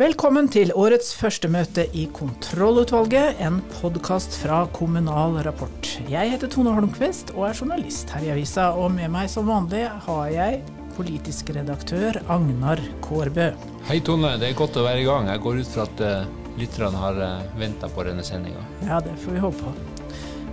Velkommen til årets første møte i Kontrollutvalget, en podkast fra Kommunal Rapport. Jeg heter Tone Holmquist og er journalist her i avisa, og med meg som vanlig har jeg politisk redaktør Agnar Kårbø. Hei Tone, det er godt å være i gang. Jeg går ut fra at uh, lytterne har eh, venta på denne sendinga. Ja, det får vi håpe på.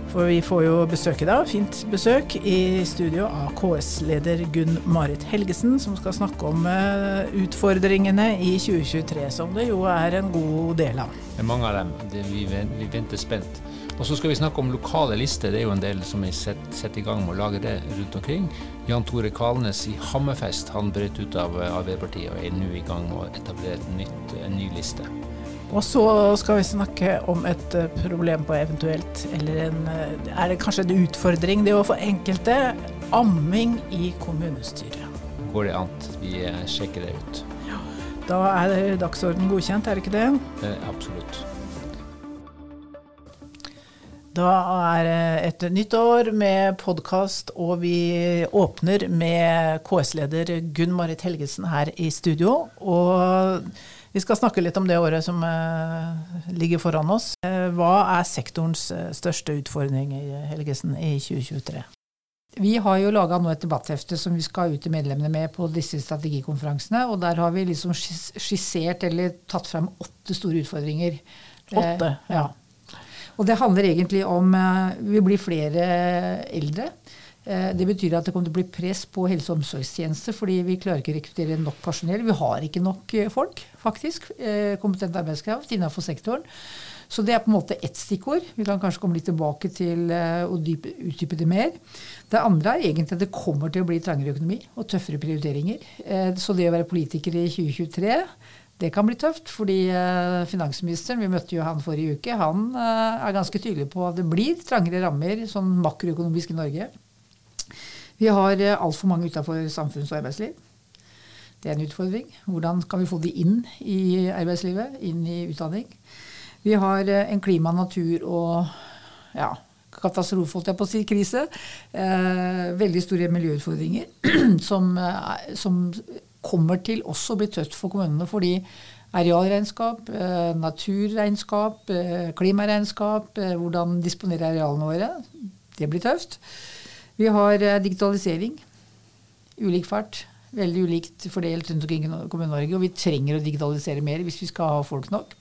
For vi får jo besøk i dag, fint besøk, i studio av KS-leder Gunn Marit Helgesen, som skal snakke om uh, utfordringene i 2023, som det jo er en god del av. Det er mange av dem. Det, vi, vi, venter spent. Og så skal vi snakke om lokale lister. Det er jo en del som er sett, i gang med å lage det rundt omkring. Jan Tore Kalnes i Hammerfest han brøt ut av Arbeiderpartiet og er nå i gang med å etablere nytt, en ny liste. Og så skal vi snakke om et eh, problem på eventuelt, eller en, eh, er det kanskje en utfordring det å få enkelte amming i kommunestyret. Går det an? Vi eh, sjekker det ut. Ja, Da er dagsorden godkjent, er det ikke det? det absolutt. Da er det et nytt år med podkast, og vi åpner med KS-leder Gunn Marit Helgesen her i studio. Og vi skal snakke litt om det året som uh, ligger foran oss. Uh, hva er sektorens uh, største utfordring i Helgesen i 2023? Vi har jo laga et debatthefte som vi skal ut til medlemmene med på disse strategikonferansene. Og der har vi liksom skissert eller tatt frem åtte store utfordringer. Åtte? ja. Og det handler egentlig om Vi blir flere eldre. Eh, det betyr at det kommer til å bli press på helse- og omsorgstjenester fordi vi klarer ikke å rekruttere nok personell. Vi har ikke nok eh, folk, faktisk. Eh, kompetent arbeidskraft innenfor sektoren. Så det er på en måte ett stikkord. Vi kan kanskje komme litt tilbake til å utdype det mer. Det andre er egentlig at det kommer til å bli trangere økonomi og tøffere prioriteringer. Så det å være politiker i 2023 det kan bli tøft, fordi finansministeren, vi møtte jo han forrige uke, han er ganske tydelig på at det blir trangere rammer sånn makroøkonomisk i Norge. Vi har eh, altfor mange utenfor samfunns- og arbeidsliv. Det er en utfordring. Hvordan kan vi få de inn i arbeidslivet, inn i utdanning? Vi har eh, en klima, natur og ja, katastrofe, holdt jeg på å si, krise. Eh, veldig store miljøutfordringer som, eh, som, kommer til også å bli tøft for kommunene. fordi arealregnskap, eh, naturregnskap, eh, klimaregnskap, hvordan disponere arealene våre, det blir tøft. Vi har eh, digitalisering. Ulik fart. Veldig ulikt fordelt rundt omkring i Kommune-Norge. Og vi trenger å digitalisere mer hvis vi skal ha folk nok.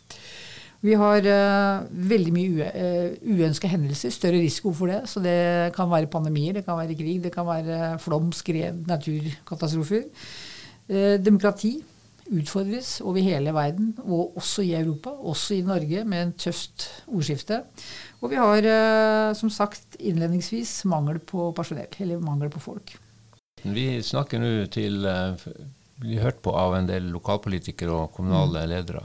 Vi har uh, veldig mye uh, uønska hendelser, større risiko for det. Så det kan være pandemier, det kan være krig, det kan være flom, skred, naturkatastrofer. Uh, demokrati utfordres over hele verden, og også i Europa, også i Norge, med en tøft ordskifte. Og vi har, eh, som sagt innledningsvis, mangel på personell, eller mangel på folk. Vi snakker nå til blir eh, hørt på av en del lokalpolitikere og kommunale mm. ledere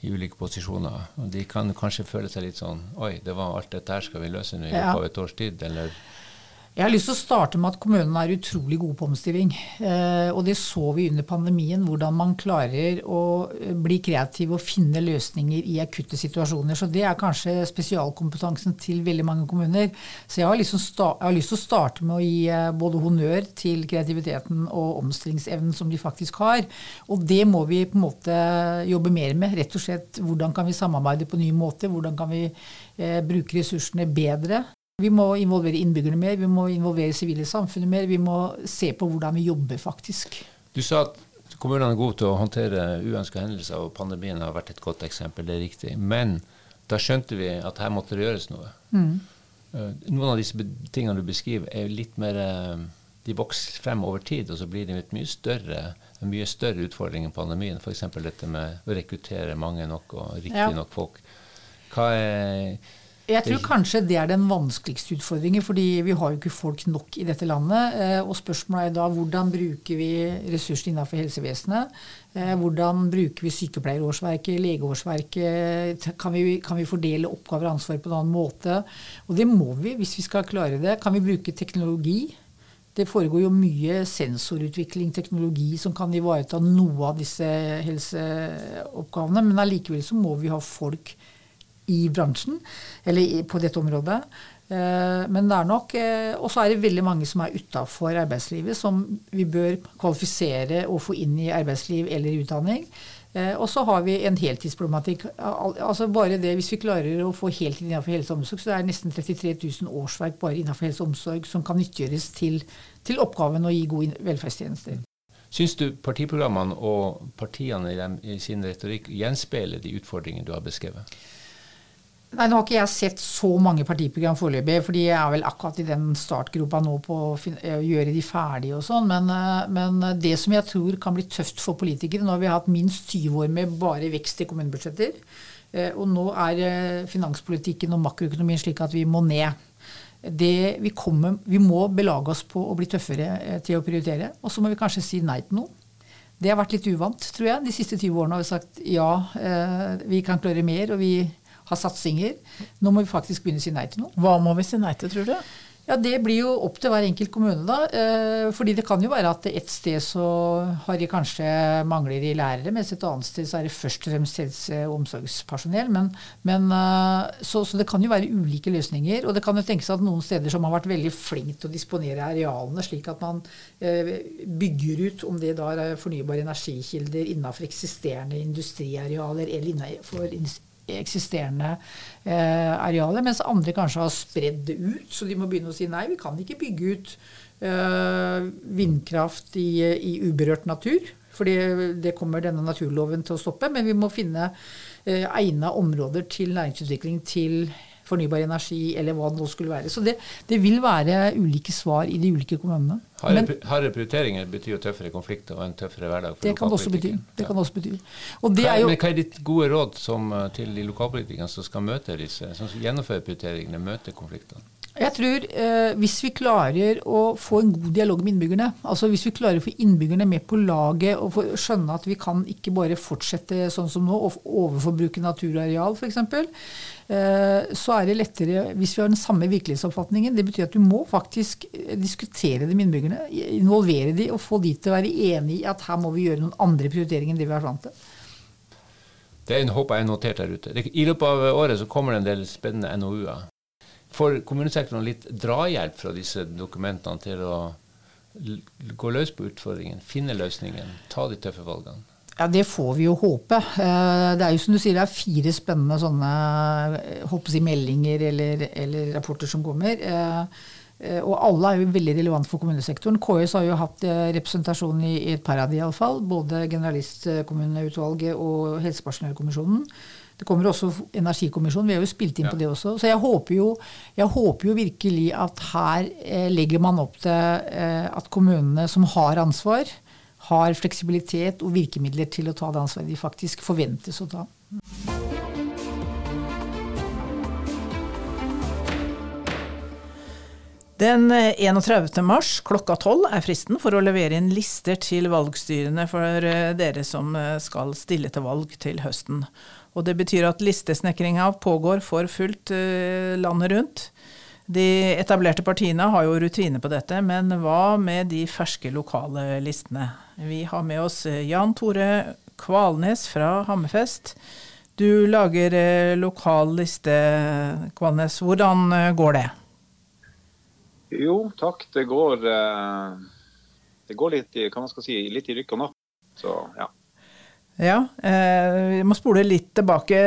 i ulike posisjoner. Og de kan kanskje føle seg litt sånn Oi, det var alt dette her skal vi løse nå i løpet av et års tid, eller jeg har lyst til å starte med at kommunene er utrolig gode på omstilling. Eh, og det så vi under pandemien, hvordan man klarer å eh, bli kreativ og finne løsninger i akutte situasjoner. Så det er kanskje spesialkompetansen til veldig mange kommuner. Så jeg har, liksom jeg har lyst til å starte med å gi eh, både honnør til kreativiteten og omstillingsevnen som de faktisk har. Og det må vi på en måte jobbe mer med. Rett og slett hvordan kan vi samarbeide på nye måter? Hvordan kan vi eh, bruke ressursene bedre? Vi må involvere innbyggerne mer, vi må involvere sivile samfunnet mer. Vi må se på hvordan vi jobber, faktisk. Du sa at kommunene er gode til å håndtere uønska hendelser, og pandemien har vært et godt eksempel. Det er riktig. Men da skjønte vi at her måtte det gjøres noe. Mm. Eh, noen av disse tingene du beskriver, er litt mer eh, De vokser frem over tid, og så blir de mye større, en mye større utfordring enn pandemien. F.eks. dette med å rekruttere mange nok og riktig nok folk. Hva er jeg tror kanskje det er den vanskeligste utfordringen, fordi vi har jo ikke folk nok i dette landet. Eh, og spørsmålet er da hvordan bruker vi ressursene innenfor helsevesenet? Eh, hvordan bruker vi sykepleierårsverket, legeårsverket? Kan vi, kan vi fordele oppgaver og ansvar på en annen måte? Og det må vi hvis vi skal klare det. Kan vi bruke teknologi? Det foregår jo mye sensorutvikling, teknologi, som kan ivareta noe av disse helseoppgavene. Men allikevel så må vi ha folk i bransjen, eller på dette området. Eh, men det er nok eh, Og så er det veldig mange som er utafor arbeidslivet, som vi bør kvalifisere og få inn i arbeidsliv eller utdanning. Eh, og så har vi en heltidsproblematikk. Altså bare det, Hvis vi klarer å få heltid innenfor helse og omsorg, så er det nesten 33 000 årsverk bare innenfor helse og omsorg som kan nyttiggjøres til, til oppgaven å gi gode velferdstjenester. Syns du partiprogrammene og partiene i, dem, i sin retorikk gjenspeiler de utfordringene du har beskrevet? Nei, Nå har ikke jeg sett så mange partiprogram foreløpig, fordi jeg er vel akkurat i den startgropa nå på å gjøre de ferdige og sånn. Men, eh, men, det som jeg tror kan bli tøft for politikere Nå har vi hatt minst 20 år med bare vekst i kommunebudsjetter. Eh, og nå er eh, finanspolitikken og makroøkonomien slik at vi må ned. Det, vi, kommer, vi må belage oss på å bli tøffere til å prioritere. Og så må vi kanskje si nei til noe. Det har vært litt uvant, tror jeg. De siste 20 årene har vi sagt ja, vi kan klare mer. og vi ha satsinger. Nå må vi faktisk begynne å si nei til noe. Hva må vi si nei til, tror du? Ja, Det blir jo opp til hver enkelt kommune, da. Eh, fordi det kan jo være at et sted så har de kanskje mangler i lærere, mens et annet sted så er det først og fremst helse- og omsorgspersonell. Men, men eh, så, så, det kan jo være ulike løsninger. Og det kan jo tenkes at noen steder som har vært veldig flink til å disponere arealene, slik at man eh, bygger ut, om det da er fornybare energikilder innenfor eksisterende industriarealer eller innenfor eksisterende eh, arealer, mens andre kanskje har spredd det ut. Så de må begynne å si nei, vi kan ikke bygge ut eh, vindkraft i, i, uberørt natur. For det kommer denne naturloven til å stoppe. Men vi må finne eh, egna områder til næringsutvikling til fornybar energi, eller hva det nå skulle være. Så det, det vil være ulike svar i de ulike kommunene. Harde prioriteringer betyr jo tøffere konflikter og en tøffere hverdag for det kan også bety. Det kan også bety. Og det hva, er jo, men hva er ditt gode råd som, eh, til de lokalpolitikerne som skal møte disse, som skal gjennomføre prioriteringene, møte konfliktene? Jeg tror eh, Hvis vi klarer å få en god dialog med innbyggerne, altså hvis vi klarer å få innbyggerne med på laget og skjønne at vi kan ikke bare fortsette sånn som nå og overforbruke naturareal f.eks., eh, så er det lettere hvis vi har den samme virkelighetsoppfatningen. Det betyr at du må faktisk eh, diskutere det med innbyggerne, involvere de og få de til å være enig i at her må vi gjøre noen andre prioriteringer enn det vi har vant til. Det håper jeg er notert der ute. I løpet av året så kommer det en del spennende NOU-er. Får kommunesektoren litt drahjelp fra disse dokumentene til å gå løs på utfordringen, finne løsningen, ta de tøffe valgene? Ja, Det får vi jo håpe. Eh, det er jo som du sier, det er fire spennende sånne håper jeg, meldinger eller, eller, rapporter som kommer. Eh, eh, og alle er jo veldig relevante for kommunesektoren. KS har jo hatt representasjon i, et par av de iallfall. Både Generalistkommuneutvalget og Helsepersonellkommisjonen. Det kommer også Energikommisjonen. Vi har jo spilt inn ja. på det også. Så jeg håper, jo, jeg håper jo virkelig at her eh, legger man opp til eh, at kommunene som har ansvar, har fleksibilitet og virkemidler til å ta det ansvaret de faktisk forventes å ta. Den 31. Eh, mars klokka 12 er fristen for å levere inn lister til valgstyrene for eh, dere som skal stille til valg til høsten. Og det betyr at listesnekringa pågår for fullt landet rundt. De etablerte partiene har jo rutine på dette, men hva med de ferske lokale listene? Vi har med oss eh, Jan Tore Kvalnes fra Hammerfest. Du lager lokal liste, Kvalnes. Hvordan går det? Jo, takk. Det går, det går litt, i, hva man skal si, litt i rykk og napp. Så ja. Ja, eh, Vi må spole litt tilbake.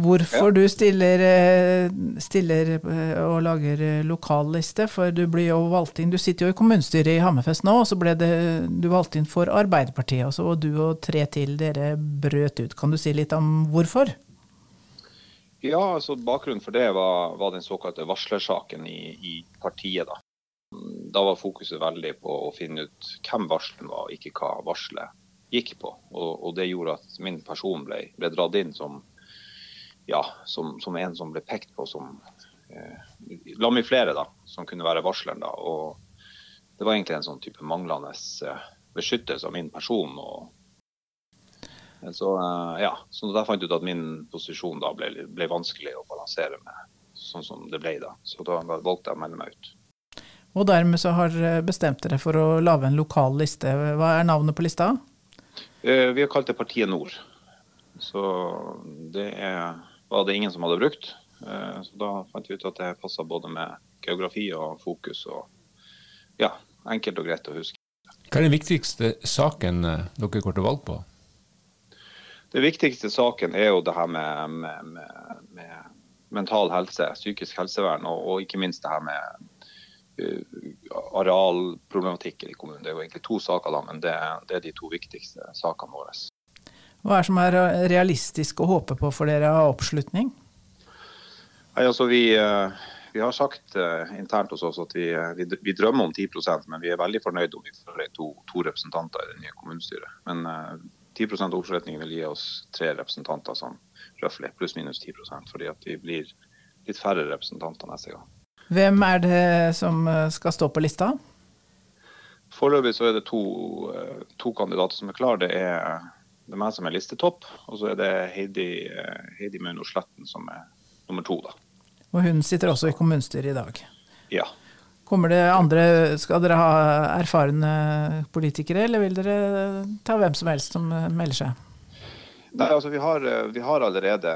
Hvorfor ja. du stiller, eh, stiller, eh, og lager eh, lokalliste. For du blir jo valgt inn Du sitter jo i kommunestyret i Hammerfest nå, og så ble det, du valgt inn for Arbeiderpartiet. Også, og du og tre til dere brøt ut. Kan du si litt om hvorfor? Ja, altså Bakgrunnen for det var, var den såkalte varslersaken i, i partiet. Da. Da var fokuset veldig på å finne ut hvem varselen var, og ikke hva varselet gikk på. Og, og det gjorde at min person ble, ble dratt inn som, ja, som, som, en som ble pekt på som eh, La meg flere, da, som kunne være varsleren. da, og Det var egentlig en sånn type manglende eh, beskyttelse av min person. og så, eh, ja, så da fant jeg ut at min posisjon da ble, ble vanskelig å balansere med, sånn som det ble da. Så da valgte jeg å melde meg ut. Og dermed så har bestemt dere for å lage en lokal liste. Hva er navnet på lista? Eh, vi har kalt det Partiet Nord. Så det er, var det ingen som hadde brukt. Eh, så da fant vi ut at det passa både med geografi og fokus. og ja, Enkelt og greit å huske. Hva er den viktigste saken eh, dere går til valg på? Det viktigste saken er jo det her med, med, med, med mental helse, psykisk helsevern, og, og, ikke minst det her med arealproblematikken i kommunen. Det er jo egentlig to saker, da, men det, det er de to viktigste sakene våre. Hva er det som er realistisk å håpe på for dere av oppslutning? Nei, altså vi, uh, vi har sagt uh, internt hos oss at vi, vi, vi, drømmer om 10% men vi er veldig fornøyd om vi får to, to representanter i det nye kommunestyret. Men 10% oppslutning vil gi oss tre representanter sånn røftlig, pluss-minus 10% fordi at vi blir litt færre representanter neste gang. Hvem er det som eh, skal stå på lista? Foreløpig så er det to, eh, to kandidater som er klare. Det er, det er meg som er listetopp, og så er det Heidi, eh, Heidi Mauno Sletten som er nummer to. da. Og hun sitter også i kommunestyret i dag? Ja. Kommer det andre, Skal dere ha erfarne politikere, eller vil dere ta hvem som helst som melder seg? Nei, altså vi har, vi har allerede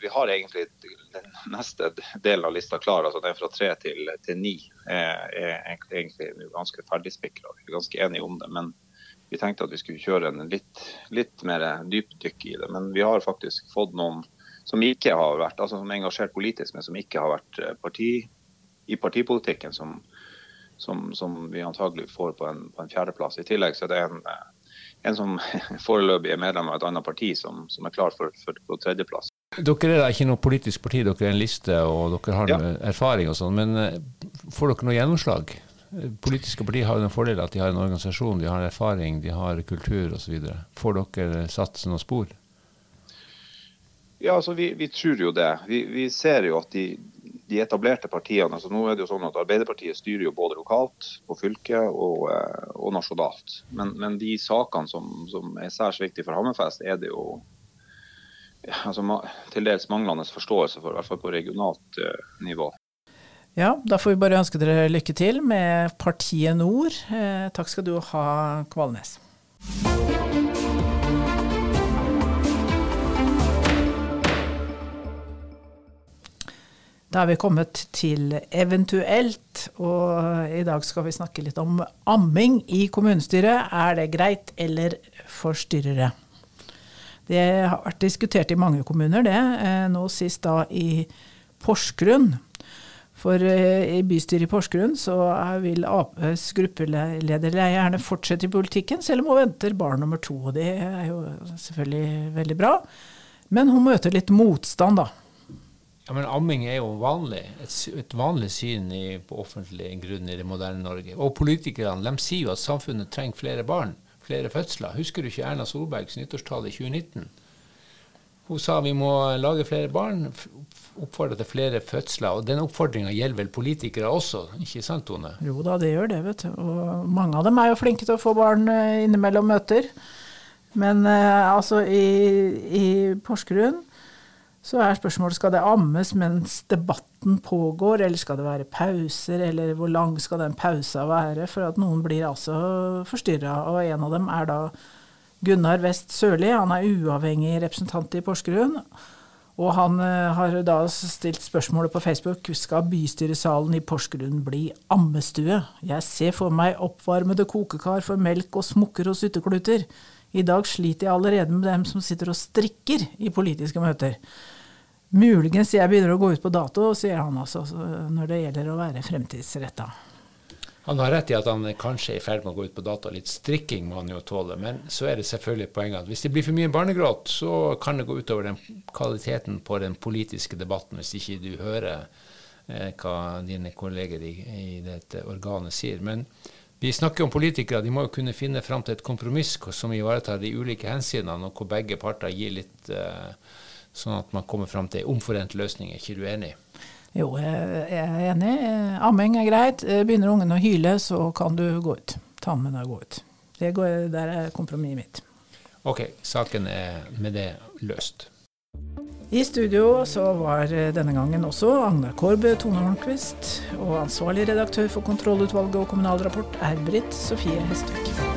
Vi har egentlig den neste delen av lista klar. altså Den fra tre til, til ni er, er egentlig ganske ferdigspikra. Vi er ganske enige om det. Men vi tenkte at vi skulle kjøre en litt, litt mer dypdykk i det. Men vi har faktisk fått noen som ikke har vært, altså som er engasjert politisk, men som ikke har vært parti i partipolitikken som, som, som vi antagelig får på en, en fjerdeplass. I tillegg så er det en, en som foreløpig er medlem av et annet parti, som, som er klar for, for, for tredjeplass. Dere er da ikke noe politisk parti, dere er en liste og dere har ja. erfaring og sånn. Men eh, får dere noe gjennomslag? Politiske partier har jo den fordelen at de har en organisasjon, de har erfaring, de har kultur osv. Får dere satt noen spor? Ja, altså vi, vi tror jo det. Vi, vi, ser jo at de, de etablerte partiene altså Nå er det jo sånn at Arbeiderpartiet styrer jo både lokalt, på fylket og, eh, og nasjonalt. Men, men, de sakene som, som er særs viktige for Hammerfest, er det jo altså, til dels manglende forståelse for, i hvert fall på regionalt uh, nivå. Ja, da får vi bare ønske dere lykke til med Partiet Nord. Eh, takk skal du ha, Kvalnes. Da er vi kommet til eventuelt, og i dag skal vi snakke litt om amming i kommunestyret. Er det greit, eller forstyrrer det? Det har vært diskutert i mange kommuner, det. Eh, nå sist da i Porsgrunn. For eh, i bystyret i Porsgrunn så vil Aps gruppeleder gjerne fortsette i politikken, selv om hun venter barn nummer to. Og det er jo selvfølgelig veldig bra. Men hun møter litt motstand, da. Ja, men Amming er jo vanlig, et, et vanlig syn i, på offentlig grunn i det moderne Norge. Og politikerne de sier jo at samfunnet trenger flere barn, flere fødsler. Husker du ikke Erna Solbergs nyttårstale i 2019? Hun sa vi må lage flere barn, oppfordre til flere fødsler. Og den oppfordringa gjelder vel politikere også, ikke sant Tone? Jo da, det gjør det, vet du. Og mange av dem er jo flinke til å få barn eh, innimellom møter. Men eh, altså, i, i Porsgrunn så er spørsmålet skal det ammes mens debatten pågår, eller skal det være pauser, eller hvor lang skal den pausa være? For at noen blir altså forstyrra. Og en av dem er da Gunnar West Sørli. Han er uavhengig representant i Porsgrunn. Og han uh, har da stilt spørsmålet på Facebook skal bystyresalen i Porsgrunn bli ammestue. Jeg ser for meg oppvarmede kokekar for melk og smukker og suttekluter. I dag sliter jeg allerede med dem som sitter og strikker i politiske møter. Muligens jeg begynner å gå ut på dato, sier han altså, når det gjelder å være fremtidsretta. Han har rett i at han kanskje er i ferd med å gå ut på dato. Litt strikking må han jo tåle. Men så er det selvfølgelig poenget at hvis det blir for mye barnegråt, så kan det gå utover den kvaliteten på den politiske debatten, hvis ikke du hører eh, hva dine kolleger i, i, dette organet sier. Men vi snakker om politikere. De må jo kunne finne fram til et kompromiss som ivaretar de ulike hensynene, og hvor begge parter gir litt eh, sånn at man kommer fram til omforent løsninger. Er ikke du enig? Jo, jeg er enig. Amming er greit. Begynner ungen å hyle, så kan du gå ut. Ta med deg og gå ut. Det går, der er kompromisset mitt. Ok, saken er med det løst. I studio så var denne gangen også Agnar Kårbø, Tone Hornquist, og ansvarlig redaktør for kontrollutvalget og Kommunal Rapport er Britt Sofie Hestvik.